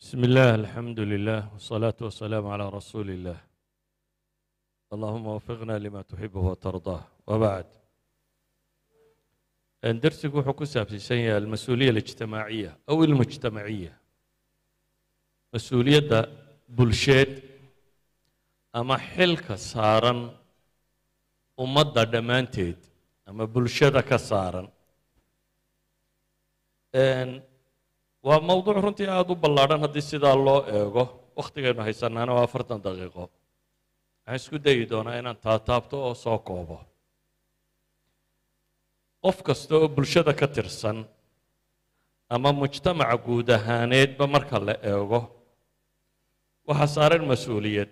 بسم الله الحمد لله والصلاة والسلام على رسول الله اللهم وفقنا لما تحبه وترضاه وبعد درسك wuxuu ku saabsiisan yahay almas-uuliya الاجtimaaciya aw اlmujtamaciya mas-uuliyadda bulsheed ama xilka saaran ummadda dhammaanteed ama bulshada ka saaran waa mowduuc runtii aada u ballaadhan haddii sidaa loo eego wakhtigaynu haysanaana waa afartan daqiiqo. Waxaan isku dayi doonaa inaan taataabto oo soo koobo. Qof kasta oo bulshada ka tirsan ama mujtamaca guud ahaaneedba marka la eego waxaa saaran mas'uuliyad.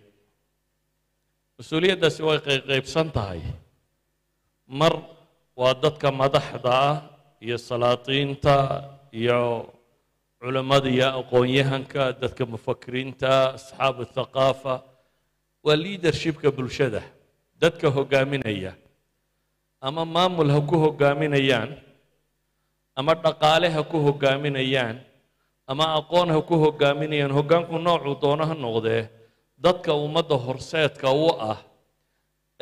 Mas'uuliyaddaasi way qayqaybsan tahay. Mar waa dadka madaxda ah iyo salaatiinta iyo culammada iyo aqoon-yahanka dadka mufakiriinta asxaabu thaqaafa waa leadershipka bulshada. Dadka hoggaaminaya ama maamul ha ku hoggaaminayaan ama dhaqaale ha ku hoggaaminayaan ama aqoon ha ku hoggaaminayaan hoggaanku noocuu doono ha noqdee dadka ummadda horseedka u ah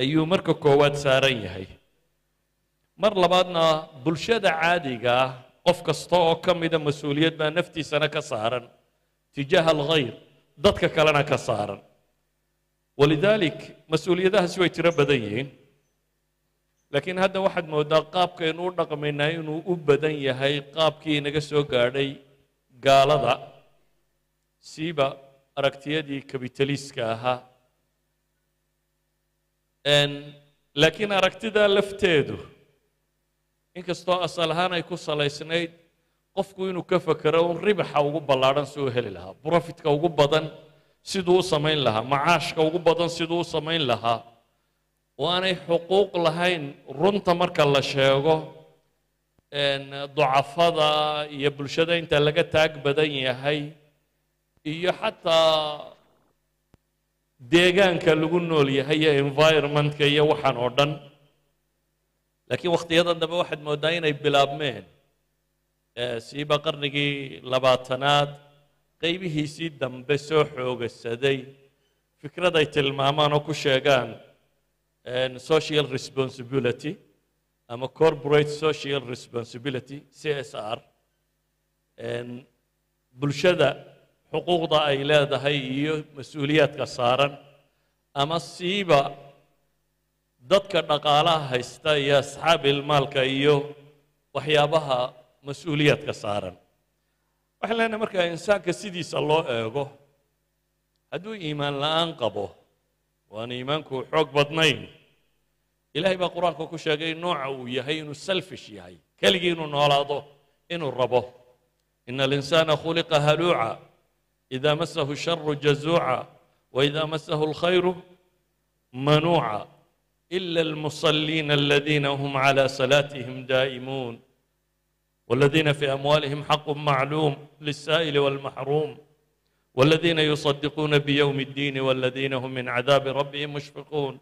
ayuu marka koowaad saaran yahay. Mar labaadna bulshada caadiga ah qof kasta oo ka mida mas'uuliyad baa naftiisana ka saaran tijaaha alkhayr dadka kalena ka saaran. Walidaalik mas'uuliyadahaasi way tiro badan yihiin. Laakiin hadda waxaad mooddaa qaabkaynu u dhaqmaynaa inuu u badan yahay qaabkii inaga soo gaadhay gaalada. Siiba aragtiyadii kabitaliiska ahaa. Laakiin aragtidaa lafteedu inkastoo asal ahaan ay ku salaysnayd qofku inuu ka fekero un ribaxa ugu ballaadhan si uu heli lahaa brofitka ugu badan siduu u samayn lahaa macaashka ugu badan siduu u samayn lahaa oo aanay xuquuq lahayn runta marka la sheego ducafada iyo bulshada inta laga taag badan yahay iyo xataa deegaanka lagu nool yahay iyo environmentka iyo waxaan oo dhan laakiin wakhtiyadan dambe waxaad mooddaa inay bilaabmeen siiba qarnigii labaatanaad qaybihiisii dambe soo xoogasaday fikrad ay tilmaamaan oo ku sheegaan social responsibility ama corporate social responsibility c s r. Bulshada xuquuqda ay leedahay iyo mas'uuliyaadka saaran ama siiba dadka dhaqaalaha haysta iyo asxaabilmaalka iyo waxyaabaha mas'uuliyaadka saaran. Waxaan leenahay markaa insaanka sidiisa loo eego hadduu iimaan la'aan qabo waana iimaanku xoog badnayn. Ilahay baa qur'aanka ku sheegay nooca uu yahay inuu selfish yahay keligii inuu noolaado inuu rabo. Ina alinsaana khuliqa haluuca ida masahu sharu jazuuca waida masahu alkhayru manuuca إلا المصلين الذين هم على صلاتهم دائمون والذين في أموالهم حق معلوم للسائل والمحروم والذين يصدقون بيوم الدين والذين هم من cadaab rabbihim mushfiquun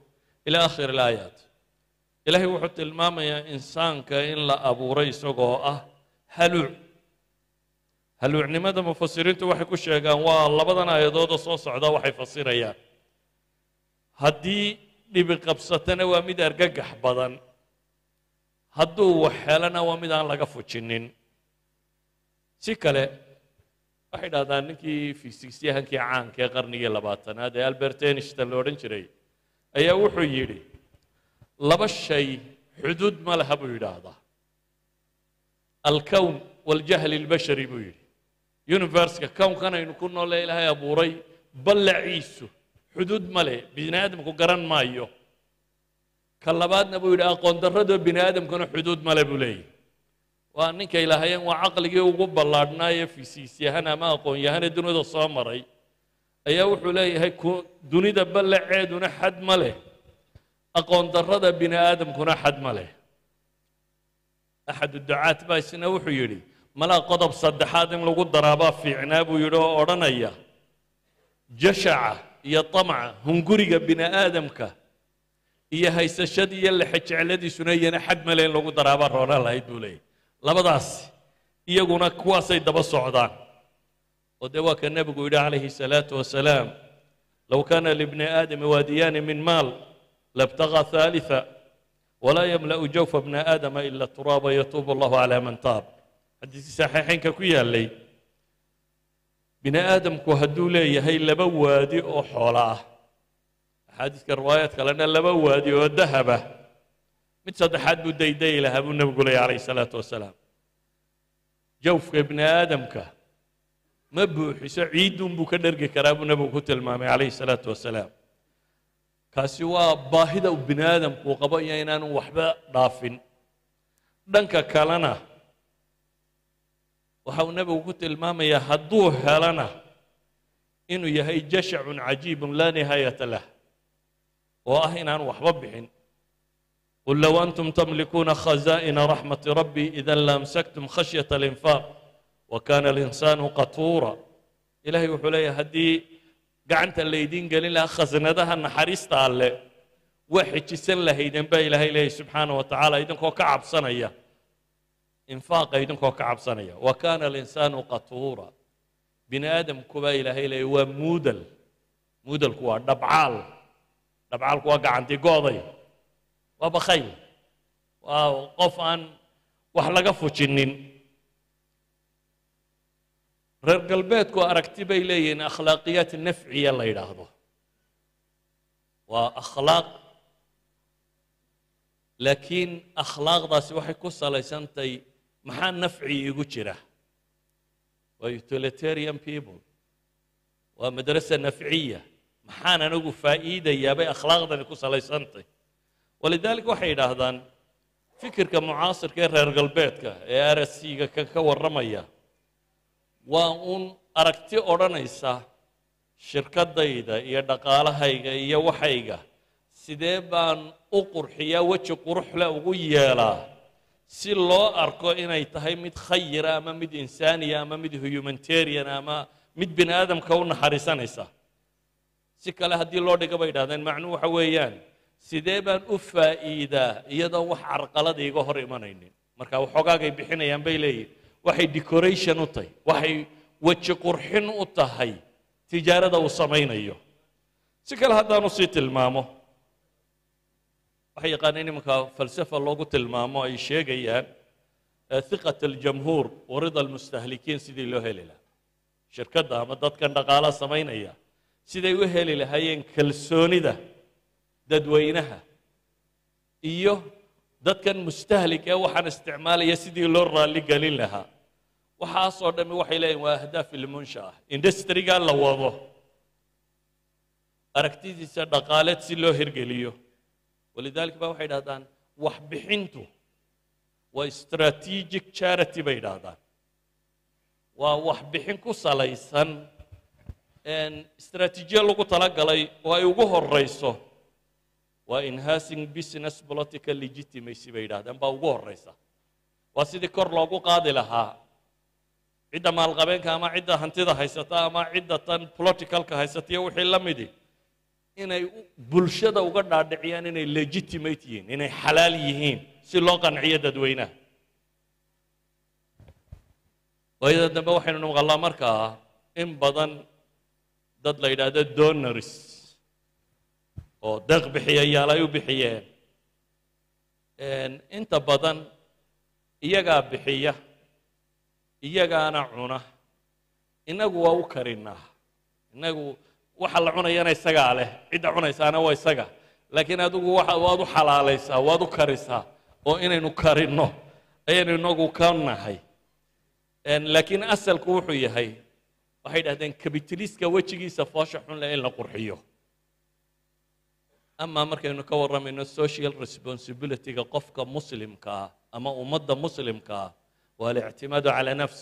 ilى akhir اlaayaat ilaahay wuxuu tilmaamayaa insaanka in la abuuray isagoo ah haluuc haluucnimada mufasiriintu waxay ku sheegaan waa labadan aayadoodoo soo socda waxay fasirayaan haddii dhibi qabsatana waa mid argagax badan. Hadduu wax helana waa mid aan laga fujinin. Si kale waxay dhahdaan ninkii fiisigsyahankii caanka ee qarnigii labaatanaad ee albert einstein la odhan jiray ayaa wuxuu yidhi laba shay xuduud ma laha buu yidhaahdaa. Alkown waljahli اlbashari buu yidhi. Universka kownkan aynu ku noole ilaahay abuuray ballaciisu xuduud ma leh bini aadamku garan maayo ka labaadna buu yidhi aqoon darradoo bini aadamkuna xuduud male buu leeyahy waa ninka ilaahayeen waa caqligii ugu ballaadhnaa ee fisiisyahan ama aqoon-yahane dunida soo maray ayaa wuxuu leeyahay dunida ballaceeduna xad ma leh aqoon darrada bini aadamkuna xad ma leh axadu ducaat baa wuxuu yidhi malaa qodob saddexaad in lagu daraabaa fiicnaa buu yidhi oo odhanaya jashaca iyo tamca hunguriga bini aadamka iyo haysashadii iyo lexejecladiisuna iyana xad male lagu daraabaa roona lahayd buu leeyahy labadaas iyaguna kuwaasay daba socdaan. Oo dee waa ka nebigu yidhi calayhi salaatu wasalaam low kana libni aadami waadiyaani min maal labtagaa haalitha walaa yamla'u jawfa bna aadama ila turaaba yatuubu allahu calaa man taab. Xadiiskii saxiixaynka ku yaallay bini aadamku hadduu leeyahay laba waadi oo xoola ah. Axaadiiska riwaayaad kalena laba waadi oo dahaba mid saddexaad buu daydayi lahaa buu nebigu leeyay calayhi salaatu wasalaam. Jawfka bini aadamka ma buuxiso ciidun buu ka dhergi karaa buu nebigu ku tilmaamay calayhi salaatu wasalaam. Kaasi waa baahida bini aadamku qabo iyo inaanu waxba dhaafin. Dhanka kalena waxa uu nebigu ku tilmaamayaa hadduu helana inuu yahay jashacun cajiibun laa nihaayata lah oo ah inaan waxba bixin. Qul low antum tamlikuuna khazaa'ina raxmati rabbii idan laamsaktum khashyata alinfaaq wa kaana alinsaanu qatuura. Ilaahay wuxuu leeyahay haddii gacanta laydiin gelin lahaa khasnadaha naxariista alleh waa xijisan lahaydeen baa ilaahay leeyahy subxaana wa tacaala idinkoo ka cabsanaya إنفاق إذن كو كعب صنية وكان الإنسان قطورا بني آدم كبا إلهي إلهي ومودل مودل كوا دبعال دبعال كوا قعنتي قوضي waa bakhayl waa qof aan wax laga fujinin reer galbeedku aragti bay leeyihiin akhlaaqiyaat nafciya la yidhaahdo waa akhlaaq laakiin akhlaaqdaasi waxay ku salaysantahay maxaa nafci igu jira? Waa utilitarian people. Waa madrasa nafciya. Maxaan anigu faa'iidayaa bay akhlaaqdani ku salaysantahay walidaalika waxay yidhaahdaan fikirka mucaasirka ee reer galbeedka ee arasiga ka ka warramaya waa uun aragti odhanaysa shirkadayda iyo dhaqaalahayga iyo waxayga. Sidee baan u qurxiyaa weji quruxle ugu yeelaa si loo arko inay tahay mid khayira ama mid insaaniya ama mid humanitarian ama mid bini aadamka u naxariisanaysa. Si kale haddii loo dhigo bay yidhahdeen macnuu waxa weeyaan sidee baan u faa'iidaa iyadoo wax carqalada iga hor imanaynin? Marka waxoogaagay bixinayaan bay leeyihiin waxay decoration u tahay waxay weji qurxin u tahay tijaarada uu samaynayo. Si kale haddaanu sii tilmaamo waxay yaqaaneen imanka falsafa loogu tilmaamo ay sheegayaan hiqat aljamhuur warida almustahlikiin sidii loo heli lahaa. Shirkadda ama dadkan dhaqaalaha samaynaya siday u heli lahaayeen kalsoonida dadweynaha iyo dadkan mustahlik ee waxaan isticmaalaya sidii loo raalli gelin lahaa. Waxaasoo dhammi waxay leeyihiin waa ahdaaf ilmunsha ah. Industriga la wado. Aragtidiisa dhaqaaleed si loo hirgeliyo walidaalika ba waxay dhahdaan waxbixintu waa strategic charity bay dhahdaan waa waxbixin ku salaysan istraatiijiya lagu talagalay oo ay ugu horayso waa enhancing business political legitimacy bay yidhahdeen baa ugu horraysa. Waa sidii kor loogu qaadi lahaa. Cidda maalqabeenka ama cidda hantida haysata ama cidda tan politicalka haysataiyo wixii la midi inay bulshada uga dhaadhiciyaan inay legitimate yihiin inay xalaal yihiin si loo qanciyo dadweynaha. Waayada dambe waxaynu maqallaa markaa in badan dad la yidhaahdo donors oo deeq bixiyayaal ay u bixiyeen inta badan iyagaa bixiya iyagaana cuna. Innagu waa u karinaa innagu waxa la cunayana isagaa leh. Cidda cunaysaana waa isaga. Laakiin adigu waad u xalaalaysaa waad u karisaa oo inaynu karinno ayaynu inagu ka nahay. Laakiin asalku wuxuu yahay waxay dhahdeen kabitaliska wejigiisa foosha xun leh in la qurxiyo. Amaa markaynu ka warramayno social responsibilityga qofka muslimkaa ama ummadda muslimkaa waa alictimaadu calaa nafs.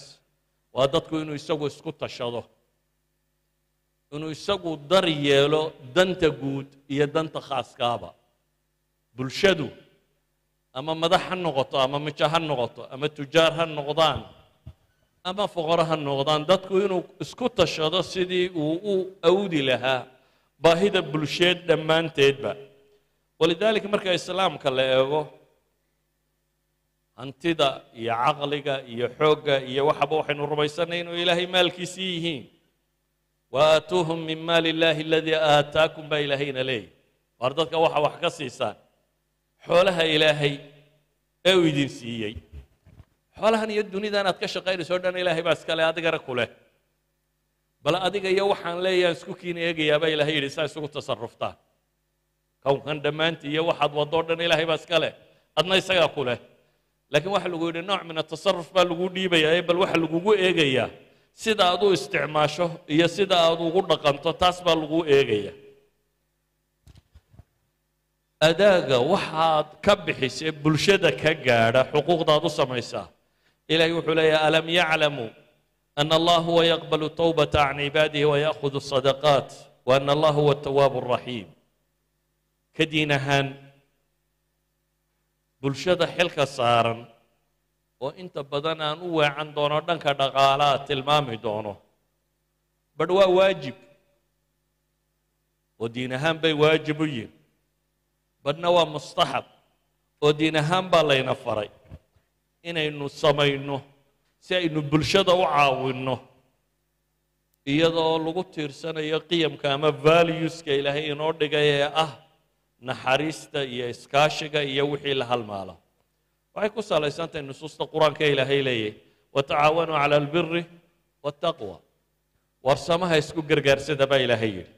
Waa dadku inuu isagu isku tashado inuu isagu dar yeelo danta guud iyo danta khaaskaaba. Bulshadu ama madax ha noqoto ama mijo ha noqoto ama tujaar ha noqdaan ama foqoro ha noqdaan dadku inuu isku tashado sidii uu u awdi lahaa baahida bulsheed dhammaanteedba. Walidaalika marka islaamka la eego hantida iyo caqliga iyo xoogga iyo waxaba waxaynu rumaysanay inuu ilaahay maalkiisii yihiin waaatuuhum min maali illaahi aladii aataakum baa ilaahayna leeyahy waar dadka waxa wax ka siisaan. Xoolaha ilaahay ee uu idin siiyey. Xoolahan iyo dunida inaad ka shaqaynayso o dhan ilaahay baa iskale adigana ku leh. Bal adiga iyo waxaan leeyahan isku kiina eegayaa baa ilahay yidhi saa isugu tasaruftaan kownkan dhammaantii iyo waxaad waddo o dhan ilaahay baa iska leh. Adna isagaa ku leh. Laakiin waxa lagu yidhi nooc min atasaruf baa lagu dhiibayaa ee bal waxa lagugu eegayaa sida aad u isticmaasho iyo sida aad ugu dhaqanto taas baa laguu eegaya. Adaaga waxaad ka bixisee bulshada ka gaadha xuquuqdaad u samaysaa. Ilaahay wuxuu leeyahay alam yaclamuu ana allaha huwa yaqbalu towbata can cibaadihi wayaakhudu sadaqaat wa ana allah huwa atawaabu araxiim ka diin ahaan bulshada xilka saaran oo inta badan aan u weecan doono dhanka dhaqaalaha tilmaami doono. Badh waa waajib. Oo diin ahaan bay waajib u yihiin badhna waa mustaxab. Oo diin ahaan baa layna faray. Inaynu samayno si aynu bulshada u caawinno. Iyadoo lagu tiirsanayo qiyamka ama valueska ilaahay inoo dhigay ee ah naxariista iyo iskaashiga iyo wixii la halmaalo waxay ku salaysantahay nusuusta qur'aanka ilaahay leeyahy watacaawanuu cala albiri waataqwa warsamaha isku gargaarsada baa ilaahay yidhi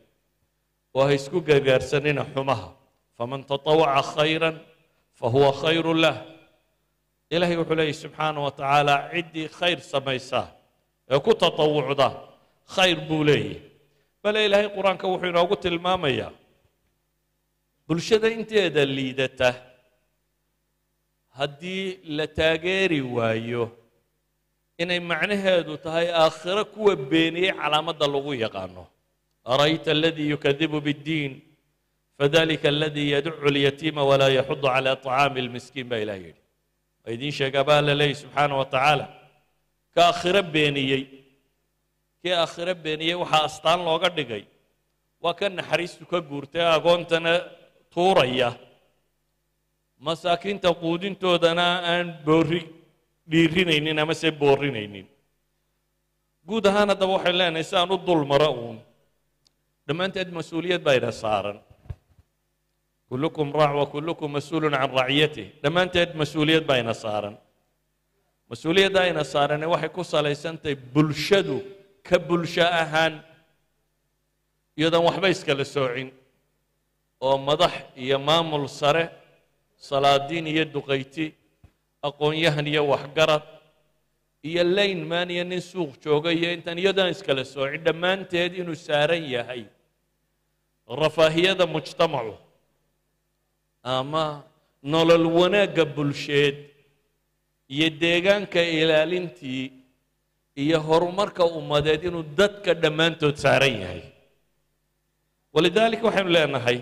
oo ha isku gargaarsanina xumaha faman tatawaca khayran fahuwa khayru lah. Ilaahay wuxuu leeyahy subxaana wa tacaala ciddii khayr samaysaa ee ku tatawucda khayr buu leeyahy bale ilaahay qur'aanka wuxuu inoogu tilmaamayaa bulshada inteeda liidata haddii la taageeri waayo inay macnaheedu tahay aakhiro kuwa beeniyey calaamadda lagu yaqaano. Ara'ayta aladii yukadibu biddiin fadalika aladii yadcu lyatiima walaa yaxudu cala طacaami اlmiskiin baa ilah yidhi. Waa idiin sheegaa baa la leeyahy subxaana wa tacaala ka aakhiro beeniyey kii aakhiro beeniyey waxaa astaan looga dhigay. Waa ka naxariistu ka guurtay agoontana tuuraya masaakiinta quudintoodana aan boori dhiirinaynin ama se boorinaynin guud ahaan haddaba waxay leenahay si aan u dul maro uun. Dhammaanteed mas'uuliyad baa ina saaran. Kullukum raac wa kullukum mas'uulun can raciyatih dhammaanteed mas'uuliyad baa ina saaran. Mas'uuliyadda ayna saarane waxay ku salaysantahay bulshadu ka bulsho ahaan iyadoon waxba iskala soocin. Oo madax iyo maamul sare salaadiin iyo duqayti aqoon-yahan iyo waxgarad iyo laynman iyo nin suuq jooga iyo intaan iyadoon iskala soocin dhammaanteed inuu saaran yahay rafaahiyada mujtamacu ama nolol wanaagga bulsheed iyo deegaanka ilaalintii iyo horumarka ummadeed inuu dadka dhammaantood saaran yahay. Walidaalika waxaynu leenahay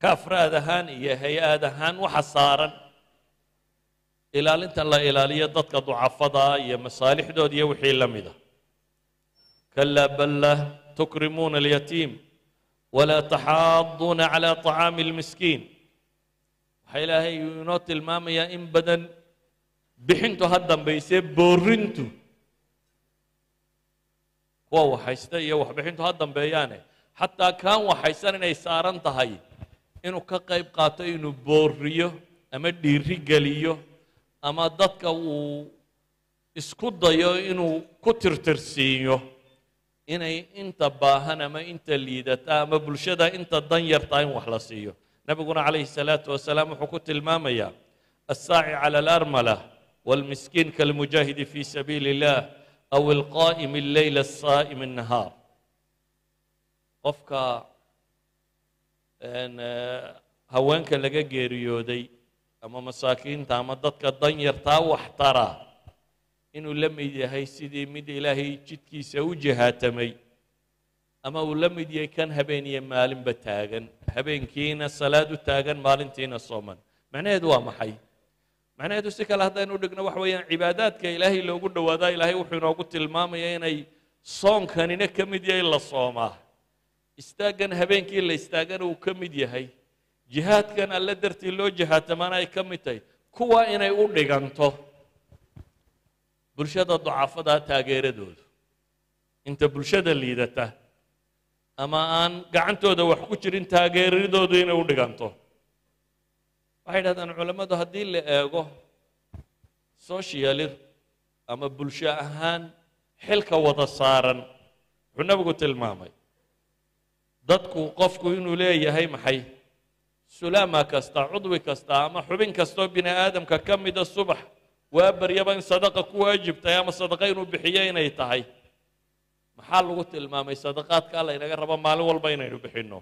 ka afraad ahaan iyo hay'ad ahaan waxa saaran. Ilaalinta la ilaaliyo dadka ducafadaa iyo masaalixdooda iyo wixii la mida. Kalaa bal lah tukrimuuna alyatiim walaa taxaaduuna cala طacaami اlmiskiin waxaa ilaahay inoo tilmaamayaa in badan bixintu ha dambaysee boorintu. Kuwa waxhaysta iyo waxbixintu ha dambeeyaane. Xataa kaan waxaysan inay saaran tahay inuu ka qayb qaato inuu booriyo ama dhiiri geliyo ama dadka uu isku dayo inuu ku tirtirsiiyo inay inta baahan ama inta liidata ama bulshada inta dan yartaa in wax la siiyo. Nebiguna calayhi salaatu wasalaam wuxuu ku tilmaamayaa assaaci cala alarmala waalmiskiin kalmujaahidi fi sabiili illah aw alqaa'imi alleyla asaa'imi annahaar. Qofka haweenka laga geeriyooday ama masaakiinta ama dadka danyartaa wax tara inuu la mid yahay sidii mid ilaahay jidkiisa u jihaatamay ama uu la mid yahay kan habeen iyo maalinba taagan. Habeenkiina salaad u taagan maalintiina sooman. Macnaheedu waa maxay? Macnaheedu si kale haddaynu dhigno waxa weeyaan cibaadaadka ilaahay loogu dhowaadaa ilaahay wuxuu inoogu tilmaamaya inay soonkanina ka mid yahay la soomaa istaaggan habeenkii la istaagana uu ka mid yahay. Jihaadkan alle dartii loo jihaatamaana ay ka mid tahay. Kuwa inay u dhiganto. Bulshada ducafadaa taageeradoodu. Inta bulshada liidata. Ama aan gacantooda wax ku jirin taageeradoodu inay u dhiganto. Waxay dhahdaan culammadu haddii la eego sociali ama bulsho ahaan xilka wada saaran wuxuu nebigu tilmaamay dadku qofku inuu leeyahay maxay? Sulaama kasta cudwi kasta ama xubin kastoo bini aadamka ka mida subax waa baryaba in sadaqa ku waajib tahay ama sadaqa inuu bixiyo inay tahay. Maxaa lagu tilmaamay sadaqaadka alla inaga rabo maalin walba inaynu bixinno?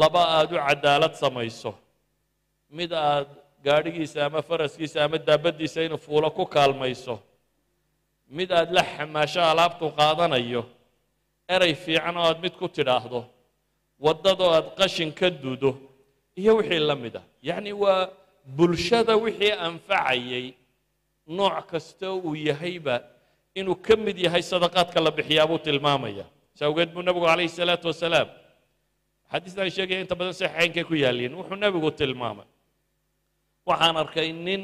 Laba aad u cadaalad samayso. Mid aad gaadhigiisa ama faraskiisa ama daabaddiisa inuu fuulo ku kaalmayso. Mid aad la xamaasho alaabtu qaadanayo. Erey fiican oo aad mid ku tidhaahdo waddadoo aad qashin ka dudo iyo wixii la mid ah. Yacni waa bulshada wixii anfacayay nooc kasta uu yahayba inuu ka mid yahay sadaqaadka la bixiyaa buu tilmaamaya. Si awgeed buu nebigu calayhi salaatu wasalaam xadiistan sheegaya inta badan saxiixaynkay ku yaalliin wuxuu nebigu tilmaamay. Waxaan arkay nin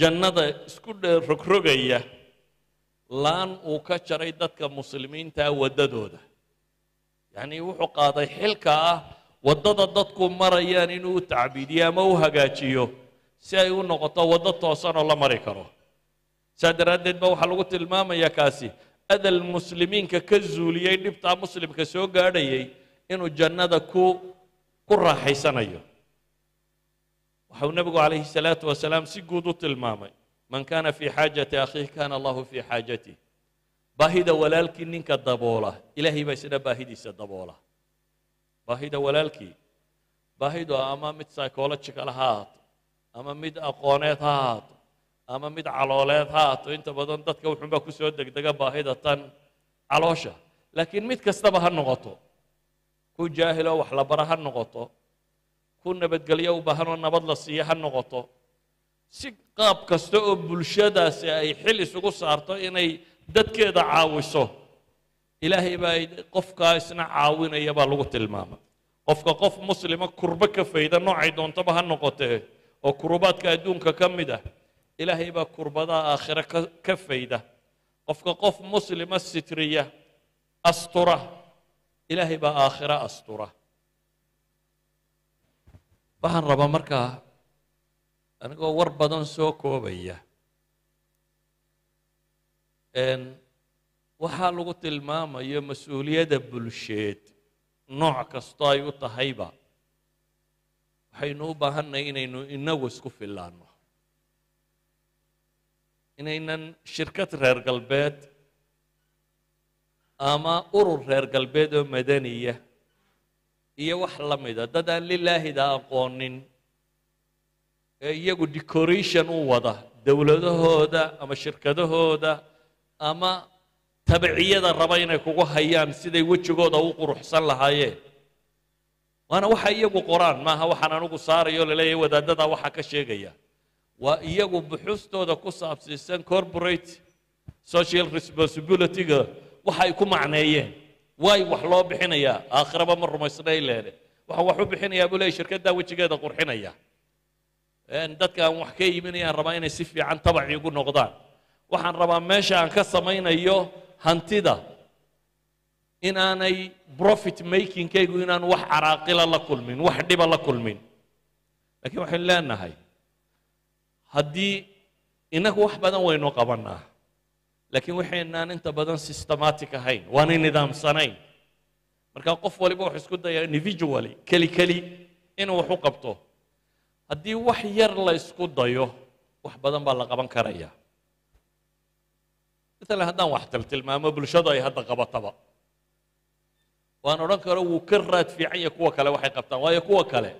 jannada isku rogrogaya laan uu ka jaray dadka muslimiinta waddadooda yacnii wuxuu qaaday xilka ah waddada dadku marayaan inuu u tacbiidiyo ama u hagaajiyo si ay u noqoto waddo toosan oo la mari karo. Saa daraaddeed ba waxaa lagu tilmaamayaa kaasi adal muslimiinka ka zuuliyey dhibtaa muslimka soo gaadhayay inuu jannada ku ku raaxaysanayo. Waxau nebigu calayhi salaatu wasalaam si guud u tilmaamay man kana fii xaajati akhiih kana allahu fii xaajatih baahida walaalkii ninka daboola. Ilaahay baa isna baahidiisa daboola. Baahida walaalkii. Baahidu ama mid psychological ha ahaato ama mid aqooneed ha ahaato ama mid calooleed ha ahaato inta badan dadka wuxuunbaa ku soo degdega baahida tan caloosha. Laakiin mid kastaba ha noqoto. Ku jaahiloo wax la bara ha noqoto. Ku nabadgelyo u baahanoo nabad la siiya ha noqoto. Si qaab kasta oo bulshadaasi ay xil isugu saarto inay dadkeeda caawiso. Ilaahay baa qofkaa isna caawinaya baa lagu tilmaama. Qofka qof muslima kurbo ka fayda noocay doontaba ha noqotee oo kurubaadka adduunka ka mid ah ilaahay baa kurbadaha aakhire ka fayda. Qofka qof muslima sitriya astura. Ilaahay baa aakhire astura. Waxaan rabaa markaa anigoo war badan soo koobaya waxaa lagu tilmaamayo mas'uuliyadda bulsheed nooc kastoo ay u tahayba. Waxaynu u baahannahay inaynu inagu isku fillaanno. Inaynan shirkad reer galbeed ama urur reer galbeed oo madaniya iyo wax la mida dad aan lilaahida aqoonin ee iyagu decoration u wada dowladahooda ama shirkadahooda ama tabiciyada raba inay kugu hayaan siday wejigooda u quruxsan lahaayeen waana waxa iyagu qoraan maaha waxaan anugu saarayo la leeyahay wadaadada waxaa ka sheegaya. Waa iyagu buxuustooda ku saabsiisan corporate social responsibility-ga waxa ay ku macneeyeen. Waay wax loo bixinayaa aakhiraba ma rumaysnay leede waxaan wax u bixinayaa buu leeyay shirkaddaa wejigeeda qurxinaya. Dadka aan wax ka iibinayaan rabaa inay si fiican tabaci ugu noqdaan waxaan rabaa meesha aan ka samaynayo hantida. Inaanay profit makingkaygu inaan wax caraaqila la kulmin wax dhiba la kulmin. Lakiin waxaynu leenahay haddii innagu wax badan waynu qabannaa laakiin waxaynaan inta badan systematic ahayn waanay nidaamsanayn. Marka qof waliba wuxuu isku dayaa individually keli keli inuu wax u qabto. Haddii wax yar la ysku dayo wax badan baa la qaban karaya maalan haddaan wax tiltilmaamo bulshadu ay hadda qabataba. Waan odhan karo wuu ka raad fiican yahay kuwa kale waxay qabtaan waayo kuwa kale.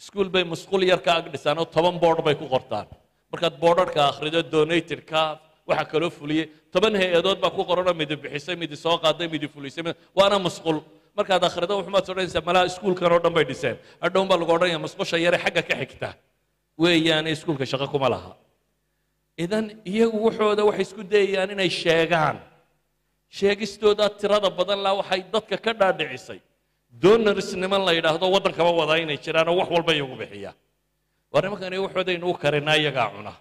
Iskuol bay musqul yar ka ag dhisaan oo toban boord bay ku qortaan. Markaad boodharhka akhrido donatorka waxaa kaloo fuliyey. Toban hay'adood baa ku qoranoo midi bixisay midi soo qaaday midi fulisay waana musqul. Markaad akhrido waxumaad odhanaysaa malaha iskuulkan oo dhan bay dhiseen. Hadhown baa lagu odhanaya musqusha yare xagga ka xigta. Weeyaane iskuulka shaqo kuma idan iyagu waxooda waxay isku dayayaan inay sheegaan. Sheegistoodaa tirada badan laa waxay dadka ka dhaadhicisay. Donarsniman la yidhaahdo waddankaba wadaa inay jiraan oo wax walba iyagu bixiya. War nimankani waxoodaynu u karinaa iyagaa cuna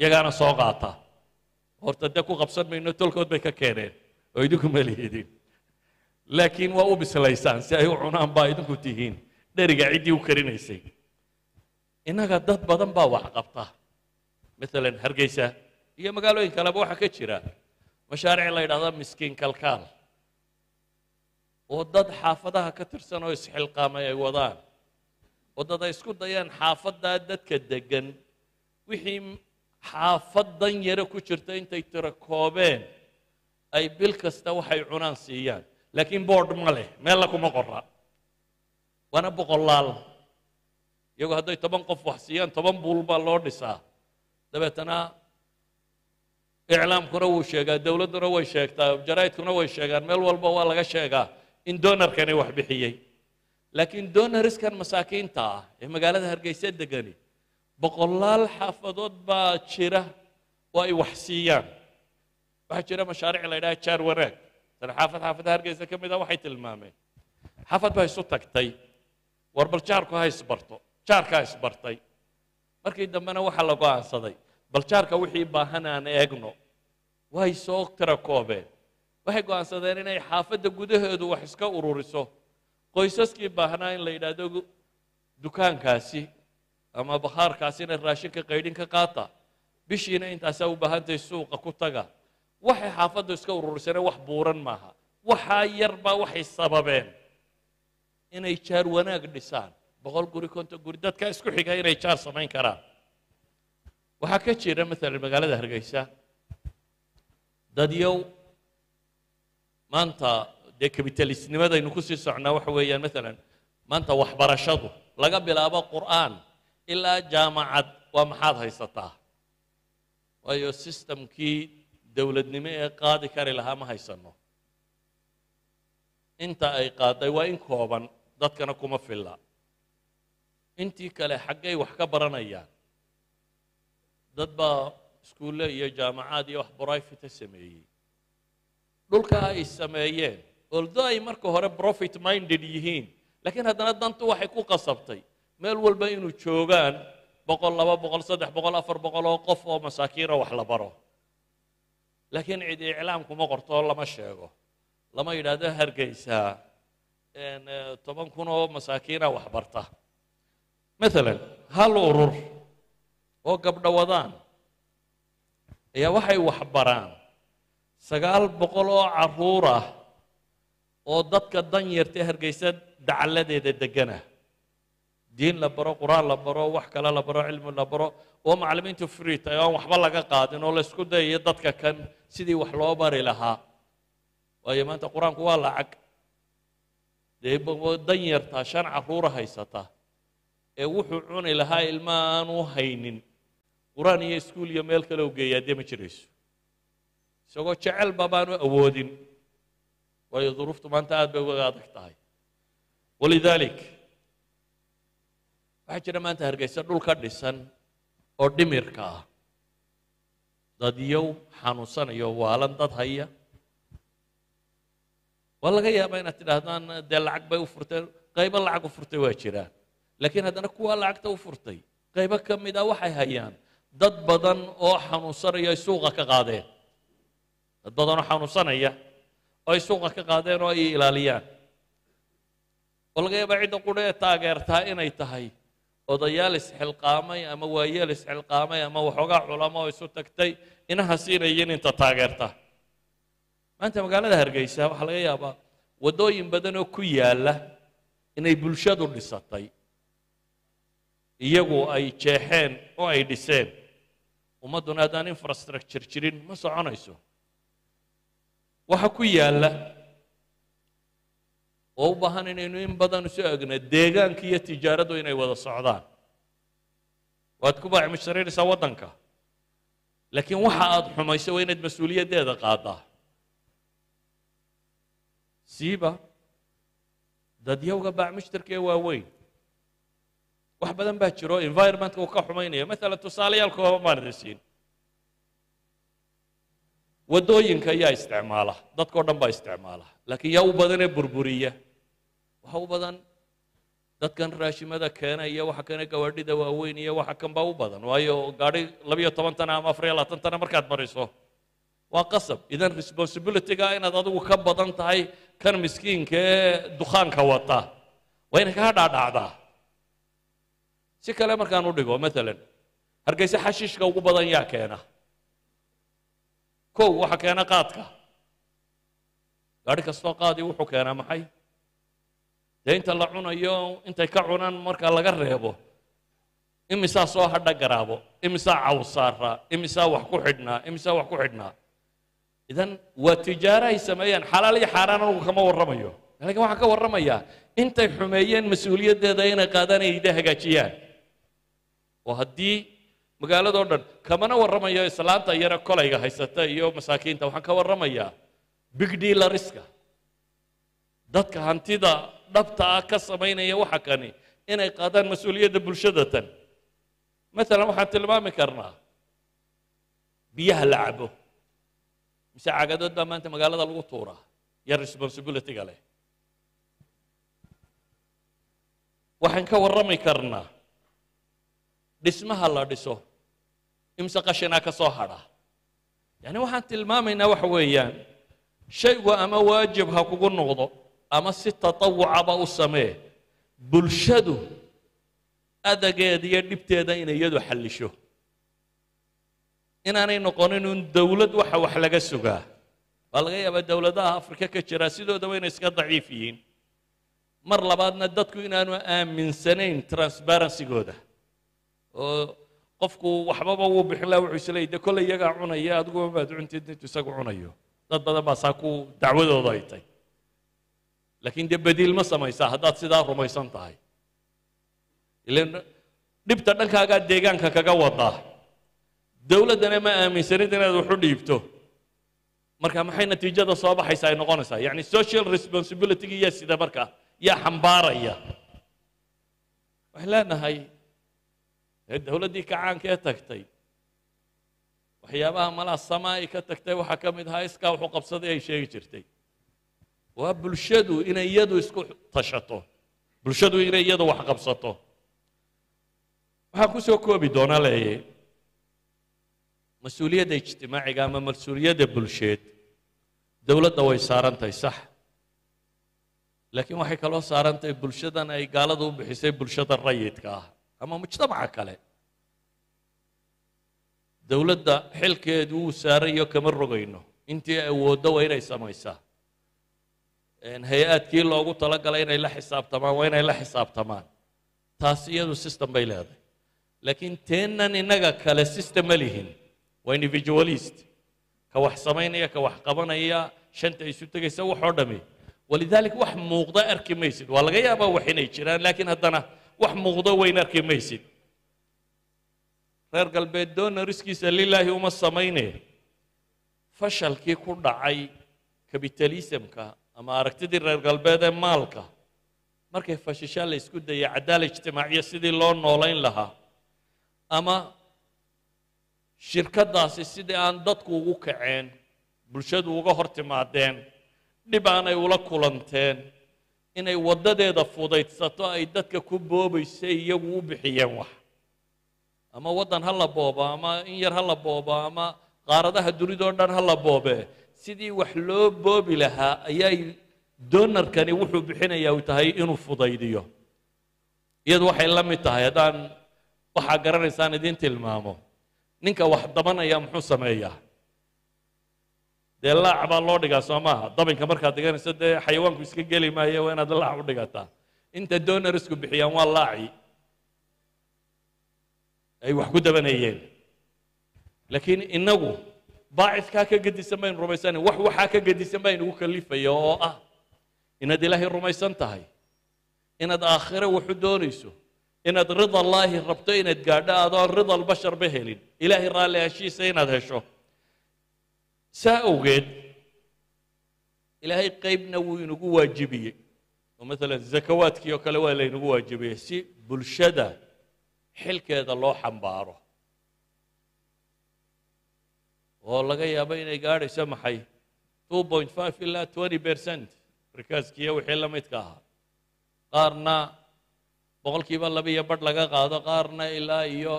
iyagaana soo qaata. Horta dee ku qabsan mayno tolkood bay ka keeneen oo idinku malihidin laakiin waa u bislaysaan si ay u cunaan baa idinku tihiin. Dheriga ciddii u karinaysay. Innaga dad badan baa wax qabta maalan hargeysa iyo magaalooyin kaleba waxaa ka jira mashaariic la yidhahda miskiin kalkaal oo dad xaafadaha ka tirsan oo isxilqaamay ay wadaan oo dad ay isku dayaan xaafaddaa dadka deggan wixii xaafad dan yare ku jirta intay tiro koobeen ay bil kasta waxay cunaan siiyaan laakiin boord ma leh meella kuma qora waana boqolaal iyagu hadday toban qof wax siiyaan toban buul baa loo dhisaa dabeetana iclaamkuna wuu sheegaa dowladduna way sheegtaa jaraa'idkuna way sheegaan meel walba waa laga sheegaa in doonarkani wax bixiyey. Laakiin doonariskan masaakiinta ah ee magaalada hargeysa degani boqolaal xaafadood baa jira oo ay wax siiyaan. Waxaa jira mashaariic la yidhaha jaar wanaag tana xaafad xaafadaha hargeysa ka mid a waxay tilmaameen. Xaafad baa isu tagtay. War bal jaarku ha isbarto jaarkaa isbartay markii dambena waxaa la go'aansaday bal jaarka wixii baahan aan eegno way soo tira koobeen. Waxay go'aansadeen inay xaafadda gudaheedu wax iska ururiso. Qoysaskii baahnaa in la yidhaahdo dukaankaasi ama bakhaarkaasina raashinka qaydhin ka qaata. Bishiina intaasaa u baahantahay suuqa ku taga. Waxay xaafaddu iska ururisane wax buuran maaha. Waxaa yarbaa waxay sababeen inay jaar wanaag dhisaan boqol guri konton guri dadka isku xiga inay jaar samayn karaan. Waxaa ka jira maalan magaalada hargeysa dadyow maanta dee kabitalisnimadaynu ku sii socnaa waxa weeyaan maalan maanta waxbarashadu laga bilaabo qur'aan ilaa jaamacad waa maxaad haysataa? Waayo sistamkii dowladnimo ee qaadi kari lahaa ma haysanno inta ay qaaday waa in kooban dadkana kuma filla intii kale xaggay wax ka baranayaan. Dad baa iskuulle iyo jaamacaad iyo wax brifate sameeyey. Dhulka ay sameeyeen oldo ay marka hore profit minded yihiin laakiin haddana dantu waxay ku qasabtay. Meel walba inuu joogaan boqol laba boqol saddex boqol afar boqol oo qof oo masaakiina wax la baro. Laakiin cid iclaam kuma qorto lama sheego. Lama yidhaahdo hargeysaa toban kun oo masaakiina wax barta maalan hal urur oo gabdho wadaan ayaa waxay wax baraan sagaal boqol oo carruur ah oo dadka dan yartay hargeysa dacalladeeda degana diin la baro qur'aan la baro wax kale la baro cilmi la baro oo macallimiintu free tahay aan waxba laga qaadin oo la isku dayayo dadka kan sidii wax loo bari lahaa. Waayo maanta qur'aanku waa lacag. Dee dan yartaa shan carruura haysata ee wuxuu cuni lahaa ilma aanu haynin. Qur'aan iyo iskuul iyo meel kale u geeyaa dee ma jirayso. Isagoo jecelba baanu awoodin. Waayo duruuftu maanta aad bay uga adag tahay. Walidaalik waxaa jira maanta hargeysa dhul ka dhisan oo dhimirka ah. Dadyow xanuunsanayo waalan dad haya. Waa laga yaabaa inaad tidhaahdaan dee lacag bay u furteen? Qaybo lacag u furtay waa jiraan laakiin haddana kuwa lacagta u furtay qaybo ka mid a waxay hayaan dad badan oo xanuunsanaya ay suuqa ka qaadeen. Dad badan oo xanuunsanaya oo ay suuqa ka qaadeen oo ay ilaaliyaan. Oo laga yaabaa cidda qudha ee taageertaa inay tahay odayaal isxilqaamay ama waayeel isxilqaamay ama waxoogaa culamo oo isu tagtay inaha siinayin inta taageerta. Maanta magaalada hargeysa waxaa laga yaabaa waddooyin badan oo ku yaalla inay bulshadu dhisatay iyagu ay jeexeen oo ay dhiseen. Ummadduna haddaan infrastructure jirin ma soconayso. Waxa ku yaalla oo u baahan inaynu in badan isu egno deegaanka iyo tijaaraddu inay wada socdaan. Waad ku baaci mushtaraynaysaa waddanka. Laakiin waxa aad xumayso waa inaad mas'uuliyaddeeda qaadaa. Siiba dadyowga baac mushtarka ee waaweyn wax badan baa jiro environmentka uu ka xumaynaya. Maalan tusaalayaal kooban baan idin siin waddooyinka ayaa isticmaala dadkao dhan baa isticmaala laakiin yaa u badan ee burburiya. Waxa u badan dadkan raashimada keena iyo waxa kane gawaadhida waaweyn iyo waxa kan baa u badan. Waayo gaadhi labiyo toban tana ama afar iyo labaatan tana markaad mariso waa qasab. Idan responsibilityga inaad adigu ka badan tahay kan miskiinka ee dukhaanka wata waa inay kaa dhaadhacdaa si kale markaan u dhigo maalan hargeysa xashiishka ugu badan yaa keena. Kow waxa keena qaadka. Gaadhi kastoo qaadii wuxuu keenaa maxay? Dee inta la cunayo intay ka cunaan marka laga reebo. Imisaa soo hadha garaabo imisaa cawsaaraa imisaa wax ku xidhnaa imisaa wax ku xidhnaa. Idan waa tijaaro ay sameeyaan xalaal iyo xaaraan anugu kama warramayo. Laakiin waxaan ka warramayaa intay xumeeyeen mas'uuliyaddeeda inay qaadaan ay ida hagaajiyaan oo haddii magaaladoo dhan kamana warramayo islaanta yare kolayga haysata iyo masaakiinta waxaan ka warramayaa big dealariska dadka hantida dhabta ah ka samaynaya waxa kani inay qaadaan mas'uuliyadda bulshada tan. Maalan waxaan tilmaami karnaa biyaha la cabo. Mise cagadood baa maanta magaalada lagu tuuraa iyo responsibilityga leh. Waxaan ka warrami karnaa dhismaha la dhiso imse qashinaa ka soo hadha. Yani waxaan tilmaamaynaa waxa weeyaan shaygu ama waajib ha kugu noqdo ama si tatawucaba u samee bulshadu adageeda iyo dhibteeda inay iyadu xallisho. Inaanay noqonin un dowlad waxa wax laga sugaa. Waa laga yaabaa dowladaha afrika ka jira sidoodaba inay iska daciif yihiin. Mar labaadna dadku inaanu aaminsanayn transparencygooda oo qofku waxbaba wuu bixin laha wuxuu isleeyay de kolley iyagaa cunaya adiguba baad cuntid intuu isagu cunayo. Dad badan baa saa ku dacwadooda ay tay laakiin dee badiil ma samaysaa haddaad sidaa rumaysan tahay. Ilan dhibta dhankaagaa deegaanka kaga wadaa dowladdana ma aaminsanid inaad waxu dhiibto. Marka maxay natiijada soo baxaysa ay noqonaysaa? Yacni social responsibility-gi yaa sida marka yaa xambaaraya. Waxay leenahay ee dowladdii kacaankee tagtay. Waxyaabaha malaa samaa ay ka tagtay waxaa ka mid ahaa iskaa wuxuu qabsaday ay sheegi jirtay. Waa bulshadu inay iyadu isku tashato. Bulshadu inay iyadu wax qabsato. Waxaan ku soo koobi doonaa leeyahy mas'uuliyadda ijtimaaciga ama mas'uuliyadda bulsheed dowladda way saaran tahay sax. Laakiin waxay kaloo saaran tahay bulshadan ay gaalada u bixisay bulshada rayidka ah ama mujtamaca kale dowladda xilkeedu wuu saarayo kama rogayno intii awooddo waa inay samaysaa hay'aadkii loogu talagalay inay la xisaabtamaan waa inay la xisaabtamaan taas iyadu system bay leedahay laakiin teennan innaga kale system ma lihin waa individualist ka wax samaynaya ka wax qabanaya shanta isu tegaysa waxoo dhami walidalik wax muuqda arki maysid waa laga yaabaa wax inay jiraan laakiin haddana wax muuqdo weyn arki maysid. Reer galbeed doonariskiisa lilaahi uma samayne. Fashalkii ku dhacay kabitalismka ama aragtidii reer galbeed ee maalka markay fashishaan la isku dayay cadaala ijtimaaciya sidii loo noolayn lahaa ama shirkaddaasi sidii aan dadku ugu kaceen bulshadu uga hor timaadeen dhib aanay ula kulanteen inay waddadeeda fudaydsato ay dadka ku boobaysay iyagu u bixiyeen wax. Ama waddan ha la boobo ama in yar ha la boobo ama qaaradaha dunidoo dhan ha la boobe. Sidii wax loo boobi lahaa ayay doonarkani wuxuu bixinayaa uu tahay inuu fudaydiyo. Iyadu waxay la mid tahay haddaan waxaa garanaysaan idiin tilmaamo. Ninka wax dabanaya muxuu sameeyaa dee laac baa loo dhigaa soo maaha. Dabinka markaad dhiganayso dee xayawaanku iska geli maayo waa inaad laac u dhigataa. Inta donarisku bixiyaan waa laaci. Ay wax ku dabanayeen. Laakiin innagu baacidkaa ka gedisan baynu rumaysanay wax waxaa ka gedisan baa inugu kalifaya oo ah inaad ilaahay rumaysan tahay. Inaad aakhiro waxu doonayso. Inaad rida allaahi rabto inaad gaadho adoon rida albasharba helin. Ilaahay raalli heshiisa inaad hesho saa awgeed ilaahay qaybna wuu inugu waajibiyey oo maalan zakawaadkii oo kale waa laynagu waajibiyey si bulshada xilkeeda loo xambaaro oo laga yaabo inay gaadhayso maxay two point five ilaa twenty percent. markaaskiiyo wixii la midka ahaa qaarna boqolkiiba laba iyo badh laga qaado qaarna ilaa iyo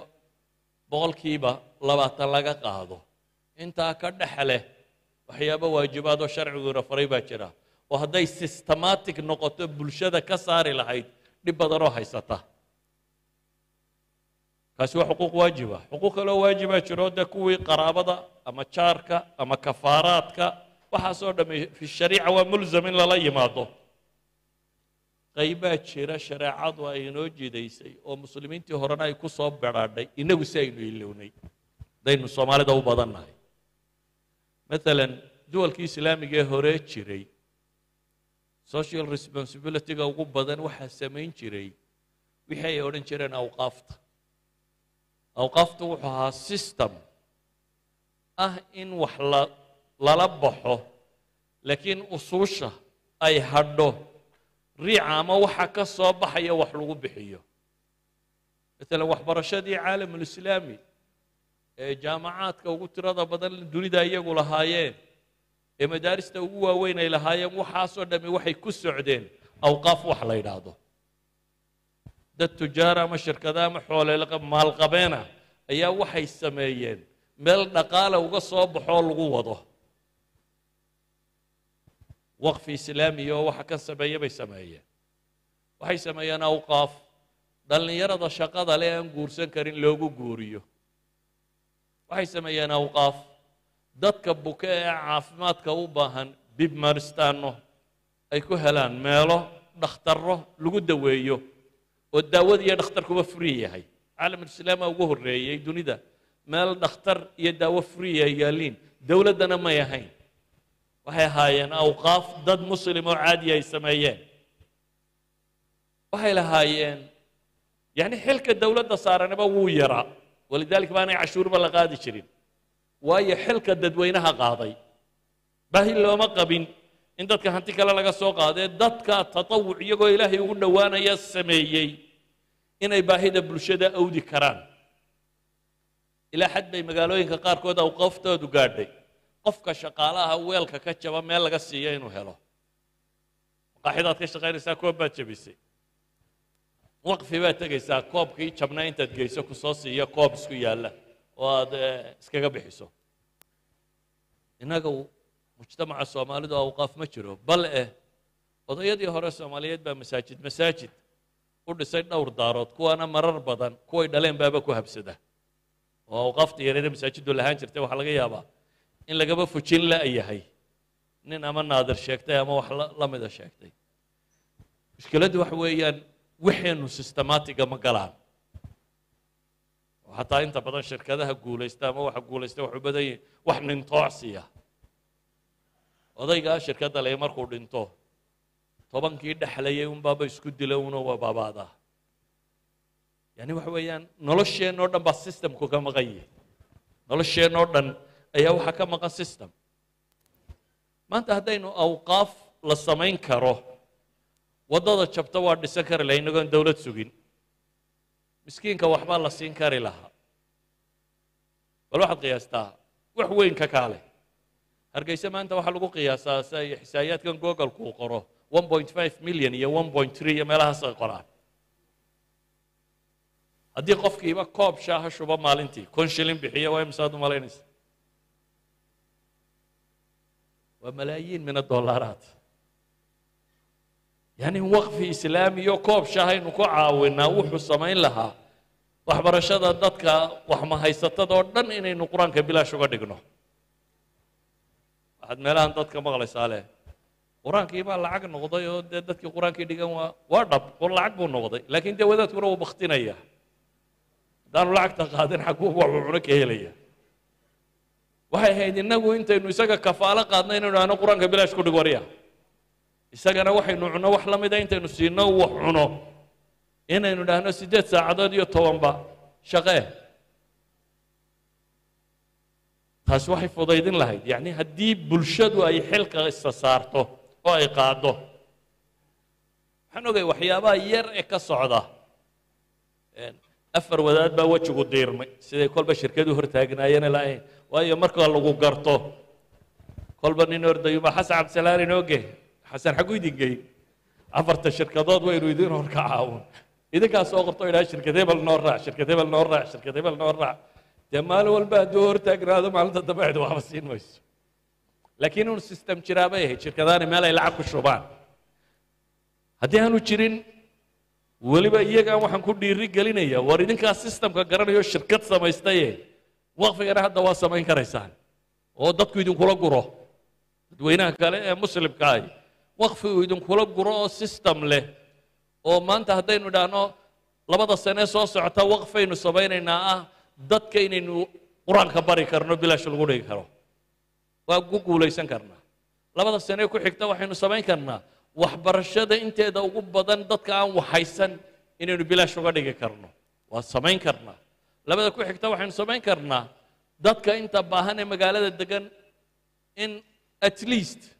boqolkiiba labaatan laga qaado intaa ka dhex leh waxyaabo waajibaad oo sharciguuna faray baa jira. Oo hadday systematic noqoto bulshada ka saari lahayd dhib badanoo haysata. Kaasi waa xuquuq waajiba xuquuq kaloo waajibaa jiro dee kuwii qaraabada ama jaarka ama kafaaraadka waxaasoo dhamme fi shariica waa mulzam in lala yimaado. Qaybaa jira shareecadu ay inoo jidaysay oo muslimiintii horena ay ku soo bedhaadhay innagu si aynu ilownay hadaynu soomaalida u badannahay maalan duwalkii islaamiga ee hore jiray. Social responsibilityga ugu badan waxaa samayn jiray. Wixii ay odhan jireen awqaafta. Awqaaftu wuxuu ahaa system ah in wax la lala baxo laakiin usuusha ay hadho. Riica ama waxa ka soo baxaya wax lagu bixiyo. Maalan waxbarashadii caalamulislaami ee jaamacaadka ugu tirada badan dunida iyagu lahaayeen ee madaarista ugu waaweyn ay lahaayeen waxaasoo dhammi waxay ku socdeen awqaaf wax la yidhaahdo. Dad tujaara ama shirkada ama xoole maalqabeena ayaa waxay sameeyeen meel dhaqaale uga soo baxoo lagu wado. Waqfi islaamiya oo waxa kan sameeya bay sameeyeen. Waxay sameeyeen awqaaf dhallinyarada shaqada leh aan guursan karin loogu guuriyo waxay sameeyeen awqaaf dadka buke ee caafimaadka u baahan bibmaristaano ay ku helaan meelo dhakhtarro lagu daweeyo oo daawada iyo dhakhtarkuba free yahay. Caalamulislaama ugu horreeyey dunida. Meel dhakhtar iyo daawo free ay yaaliin dowladdana may ahayn. Waxay ahaayeen awqaaf dad muslim oo caadiya ay sameeyeen. Waxay lahaayeen yacni xilka dowladda saaranaba wuu yaraa walidaalika baanay cashuurba la qaadi jirin waayo xilka dadweynaha qaaday baahi looma qabin in dadka hanti kale laga soo qaadee dadka tatawuc iyagoo ilaahay ugu dhowaanaya sameeyey inay baahida bulshada awdi karaan ilaa xad bay magaalooyinka qaarkood awqaaftoodu gaadhay qofka shaqaalaha weelka ka jaba meel laga siiyo inuu helo maqaaxidaad ka shaqaynaysaa koob baad jabisay waqfi baad tegaysaa koobkii jabnaa intaad geyso ku soo siiyo koob isku yaalla oo aad iskaga bixiso. Innaga mujtamaca soomaalidu awqaaf ma jiro bal eh odayadii hore soomaaliyeed baa masaajid masaajid u dhisay dhowr daarood kuwaana marar badan kuway dhaleen baaba ku habsada. Oo awqaafta yareeda masaajiddu lahaan jirtay waxaa laga yaabaa in lagaba fujin la-yahay nin ama naadir sheegtay ama wax la mida sheegtay. Mushkiladdu waxa weeyaan waxeenu systematiga ma galaan. Xataa inta badan shirkadaha guulaysta ama waxa guulaysta waxu badan yihiin wax nintoocsiya odaygaa shirkadda le markuu dhinto tobankii dhexlayay unbaaba isku dila una waa baabaadaa yani waxa weeyaan nolosheenoo dhan baa systemku ka maqan yihi nolosheenoo dhan ayaa waxaa ka maqan system. Maanta haddaynu awqaaf la samayn karo waddada jabta waa dhisan kari laha inagoon dowlad sugin. Miskiinka waxbaa la siin kari lahaa. Bal waxaad qiyaastaa wax weyn ka kaale hargeyse maanta waxaa lagu qiyaasaa si ay xisaayaadkan googalku uu qoro. one point five million iyo one point three iyo meelahaas ay qoraan. Haddii qofkiiba koob shaaha shubo maalintii kun shilin bixiya waa imsaad u malaynaysa. Waa malaayiin min adollaraat yani waqfi islaamiyo koob shaahaynu ku caawinaa wuxuu samayn lahaa waxbarashada dadka waxmahaysatada oo dhan inaynu qur'aanka bilaash uga dhigno. Waxaad meelahan dadka maqlaysaa leh. Qur'aankii baa lacag noqday oo dee dadkii qur'aankii dhigan waa waa dhab oo lacag buu noqday laakiin dee wadaadkuna wuu baktinaya haddaanu lacagta qaadin xaguu waxuu cuno ka helaya. Waxay ahayd innagu intaynu isaga kafaalo qaadno inaynu ahno qur'aanka bilaash ku dhig warya isagana waxaynu cunno wax la mida intaynu siino wax cuno. Inaynu dhahno siddeed saacadood iyo tobanba. Shaqee. Taasi waxay fudaydin lahayd. Yacni haddii bulshadu ay xilka isa saarto oo ay qaaddo. Waxaan ogay waxyaabaha yar ee ka socda. Afar wadaad baa wejigu diirmay. Siday kolba shirkadu hortaagnaayeen lahayn waayo marka lagu garto kolba nin ordayuma xasan cabdisalaam inooge xasan xagu idin geyn. Afarta shirkadood waynu idin hor ka caawin. Idinkaa soo qorto idhaha shirkad hebel noo raac shirkad hebel noo raac shirkad hebel noo raac. Dee maalin walba hadduu hortaagnaado maalinta dambe cid waxba siin mayso. Laakiin inuu system jiraa ahayd shirkadaani meel ay lacag ku shubaan. Haddii aanu jirin weliba iyagaan waxaan ku dhiiri gelinaya war idinkaa systemka garanayo shirkad samaystaye waqfigana hadda waa samayn karaysaan. Oo dadku idinkula guro. Dadweynaha kale ee muslimka ahi waqfigu idinkula guro oo system leh. Oo maanta haddaynu idhaahno labada sane soo socota waqfaynu samaynaynaa ah dadka inaynu qur'aanka bari karno bilaash lagu dhigi karo. Waa ku guulaysan karnaa labada sane ku xigta waxaynu samayn karnaa. Waxbarashada inteeda ugu badan dadka aan waxaysan inaynu bilaash uga dhigi karno. Waa samayn karnaa. Labada ku xigta waxaynu samayn karnaa. Dadka inta baahan ee magaalada degan in at least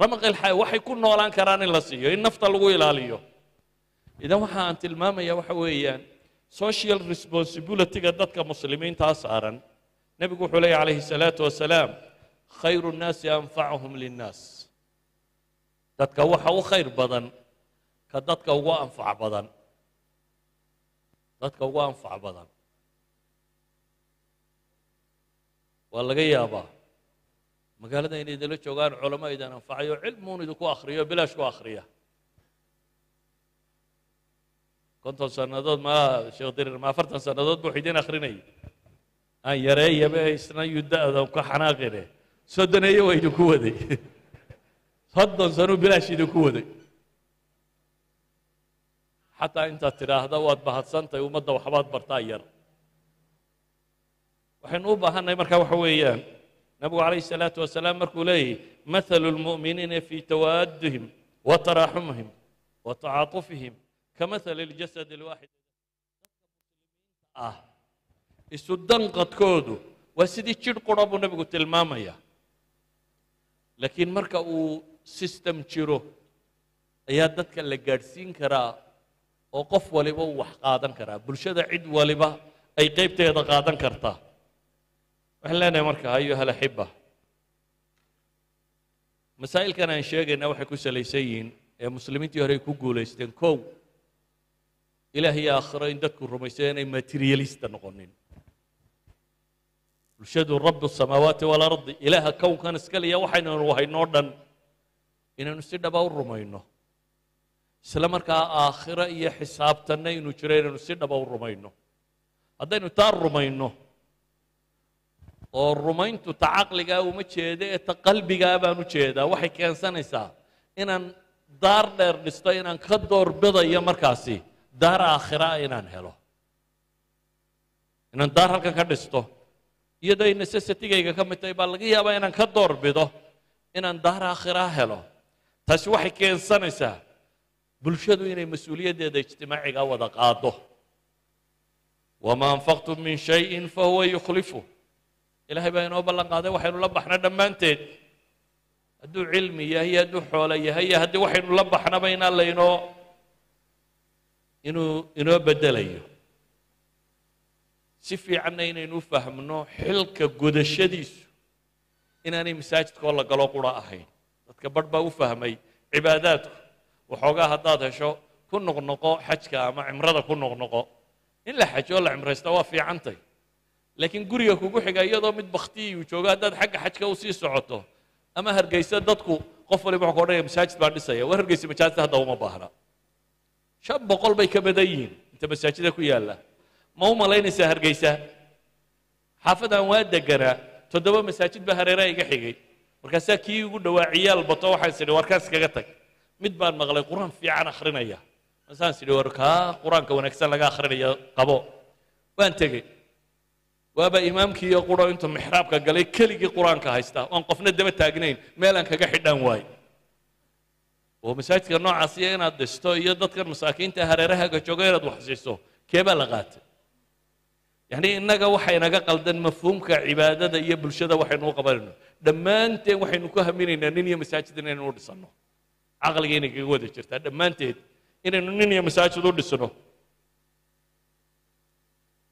ramaqilxay waxay ku noolaan karaan in la siiyo in nafta lagu ilaaliyo. Idan waxa aan tilmaamaya waxa weeyaan social responsibilityga dadka muslimiintaa saaran. Nebigu wuxuu leeyahy calayhi salaatu wasalaam khayru nnaasi anfacuhum linnaas. Dadka waxa u khayr badan ka dadka ugu anfac badan. Dadka ugu anfac badan. Waa laga yaabaa magaalada inay idinla joogaan culamo idin anfacayo cilmuun idinku akhriyo bilaash ku akhriya. Konton sannadood ma sheekh dirir ma afartan sannadood buu idin akhrinayay aan yareeyaba isna yuda'da ka xanaaqine soddoneeye waa idinku waday. Soddon sanuu bilaash idinku waday. Xataa intaad tidhaahda waad mahadsantahay ummadda waxbaad bartaa yar. Waxaynu u baahannahay marka waxa weeyaan nabigu calayhi الsalaaةu wasalaam markuu leeyahy mathalu اlmu'miniina fi tawaaddihim wa taraaxumihim wa tacaatufihim ka mahali اljasad اlwaaxid ah isu danqadkoodu waa sidii jidh qura buu nebigu tilmaamaya. Laakiin marka uu system jiro ayaa dadka la gaadhsiin karaa oo qof waliba uu wax qaadan karaa. Bulshada cid waliba ay qaybteeda qaadan kartaa waxaan leenahay marka ayuha alaxiba masaa'ilkan aan sheegayna waxay ku salaysan yihiin ee muslimiintii hore ay ku guulaysteen kow ilaah iyo aakhiro in dadku rumaysay inay materialista noqonin. Bulshadu rabu samaawaati waalardi ilaaha kownkan iskaliya waxaynanu haynoo dhan inaynu si dhaba u rumayno. Isla markaa aakhiro iyo xisaabtanna inuu jiro inaynu si dhaba u rumayno. Haddaynu taa rumayno oo rumayntu ta caqligaa uma jeeda ee ta qalbigaa baan u jeedaa. Waxay keensanaysaa inaan daar dheer dhisto inaan ka doorbidayo markaasi daar aakhira inaan helo. Inaan daar halkan ka dhisto. Iyadoo ay necessitigayga ka mid tahay baa laga yaabaa inaan ka doorbido inaan daar aakhira helo. Taasi waxay keensanaysaa bulshadu inay mas'uuliyaddeeda ijtimaaciga wada qaado. Wama anfaqtum min shayin fahuwa yukhlifu ilahay baa inoo ballan qaaday waxaynu la baxna dhammaanteed. Hadduu cilmi yahay iyo hadduu xoolo yahay iyo haddii waxaynu la baxnaba inaan laynoo inuu inoo beddelayo si fiicanna inaynu u fahmno xilka gudashadiisu inaanay masaajidkoo la galo qura ahayn. Dadka barh baa u fahmay cibaadaadku waxoogaa haddaad hesho ku noqnoqo xajka ama cimrada ku noqnoqo. In la xajo oo la cimraysta waa fiicantay laakiin guriga kugu xiga iyadoo mid baktiyi uu joogo haddaad xagga xajka u sii socoto ama hargeysa dadku qof waliba wuxuu ka odhanaya masaajid baan dhisaya. War hargeysa masaajidta hadda uma baahna. Shan boqol bay ka badan yihiin inta masaajida ku yaalla. Ma u malaynaysaa hargeysa? Xaafadaan waa deganaa toddoba masaajid baa hareeraha iga xigay. Markaasaa kii ugu dhowaa ciyaal bato waxaan sidhi warkaas kaga tag. Mid baan maqlay qur'aan fiican akhrinaya. Masaan sidhi war qur'aanka wanaagsan laga akhrinaya qabo. Waan tegey waaba imaamkii iyo quro intuu mixraabka galay keligii qur'aanka haysta oon qofna daba taagnayn meelaan kaga xidhaan waayo oo masaajidka noocaasiya inaad dhisto iyo dadkan masaakiinta hareerahaaga jooga inaad wax siiso keebaa la qaatay? Yacni innaga waxa inaga qaldan mafhuumka cibaadada iyo bulshada waxaynu u qabanayno. Dhammaanteen waxaynu ku haminaynaa nin iyo masaajid inaynu u dhisanno. Caqliga inay kaga wada jirtaa. Dhammaanteed inaynu nin iyo masaajid u dhisno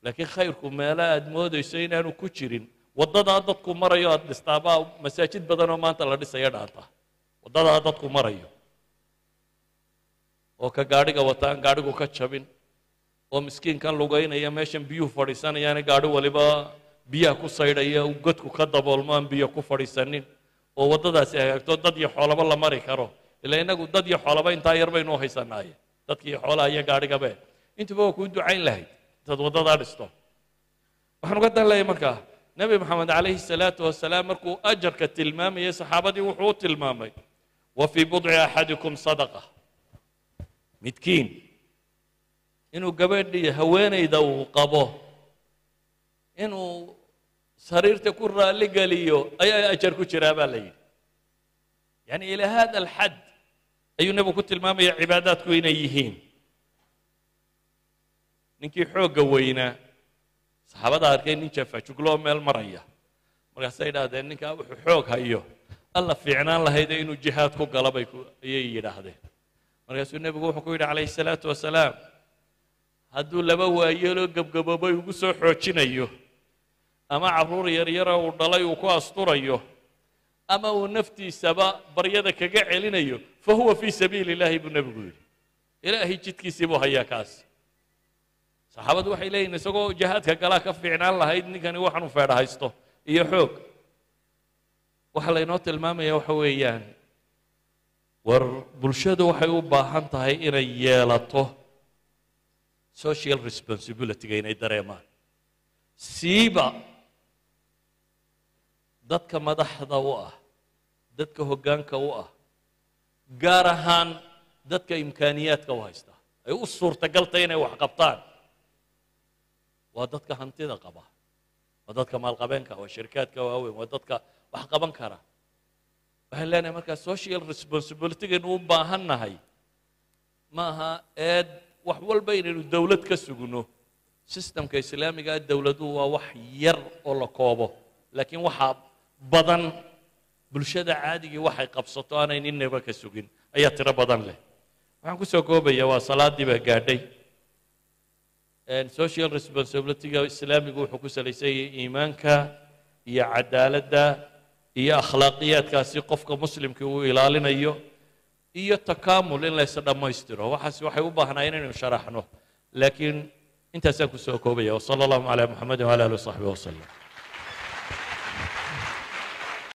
laakiin khayrku meelo aad moodayso inaanu ku jirin. Waddadaa dadku marayo aad dhistaabaa masaajid badanoo maanta la dhisaya dhaanta. Waddadaa dadku marayo. Oo ka gaadhiga wata aan gaadhigu ka jabin. Oo miskiinkan lugaynaya meeshan biyuhu fadhiisanayaane gaadhi waliba biyaha ku saydhaya uu godku ka daboolmo aan biyo ku fadhiisanin. Oo waddadaasi hagaagto dad iyo xoolaba la mari karo. Ilaa innagu dad iyo xoolaba intaa yar baynu u haysanaaye dadkii xoolaha iyo gaadhigabe intuba waa kuu ducayn lahayd intaad waddadaa dhisto waxaan uga dan markaa nebi moxamed calayhi salaatu wasalaam markuu ajarka tilmaamayay saxaabadii wuxuu u tilmaamay wa fii budci axadikum sadaqa. Midkiin inuu gabadhii haweenayda uu qabo inuu sariirta ku raalli geliyo ayaa ajar ku jiraa baa la yidhi. Yani ilaa hada alxad ayuu nebigu ku tilmaamaya cibaadaadku inay yihiin ninkii xoogga weynaa saxaabada arkay nin jafajuglo meel maraya. Markaasay idhaahdeen ninkaa wuxuu xoog hayo. Alla fiicnaan lahayde inuu jihaad ku gala bay ayay yidhaahdeen. Markaasuu nebigu wuxuu ku yidhi calayhi salaatu wasalaam hadduu laba waayeeloo gebgaboobay ugu soo xoojinayo ama carruur yaryara uu dhalay uu ku asturayo ama uu naftiisaba baryada kaga celinayo fa huwa fii sabiili illaahi buu nebigu yidhi. Ilaahay jidkiisii buu hayaa kaas saxaabadu waxay leeyihiin isagoo jihaadka galaa ka fiicnaan lahayd ninkani waxaanu feedha haysto. Iyo xoog. Waxa laynoo tilmaamaya waxa weeyaan war bulshadu waxay u baahan tahay inay yeelato social responsibilityga inay dareemaan. Siiba dadka madaxda u ah dadka hoggaanka u ah gaar ahaan dadka imkaaniyaadka u haysta ay u suurtagaltay inay wax qabtaan waa dadka hantida qaba. Waa dadka maalqabeenka waa shirkaadka waaweyn waa dadka wax qaban kara. Waxaan leenahay markaa social responsibilitygaynu u baahan nahay ma eed wax walba inaynu dowlad ka sugno. Sistemka islaamigaa dowladuhu waa wax yar oo la koobo. Laakiin waxaa badan bulshada caadigii waxay qabsato aanay ninaba ka sugin. Ayaa tiro badan leh. Waxaan ku soo koobaya waa salaadii baa gaadhay social responsibilityga islaamigu wuxuu ku salaysan yahay iimaanka iyo cadaaladda iyo akhlaaqiyaadkaasi qofka muslimkii uu ilaalinayo iyo takaamul in laysa dhammaystiro. Waxaas waxay u baahnaayeen inaynu sharaxno laakiin intaasaan ku soo koobaya. Wasala allahu calaa muxamedin wala alihi wasaxbihi wasalam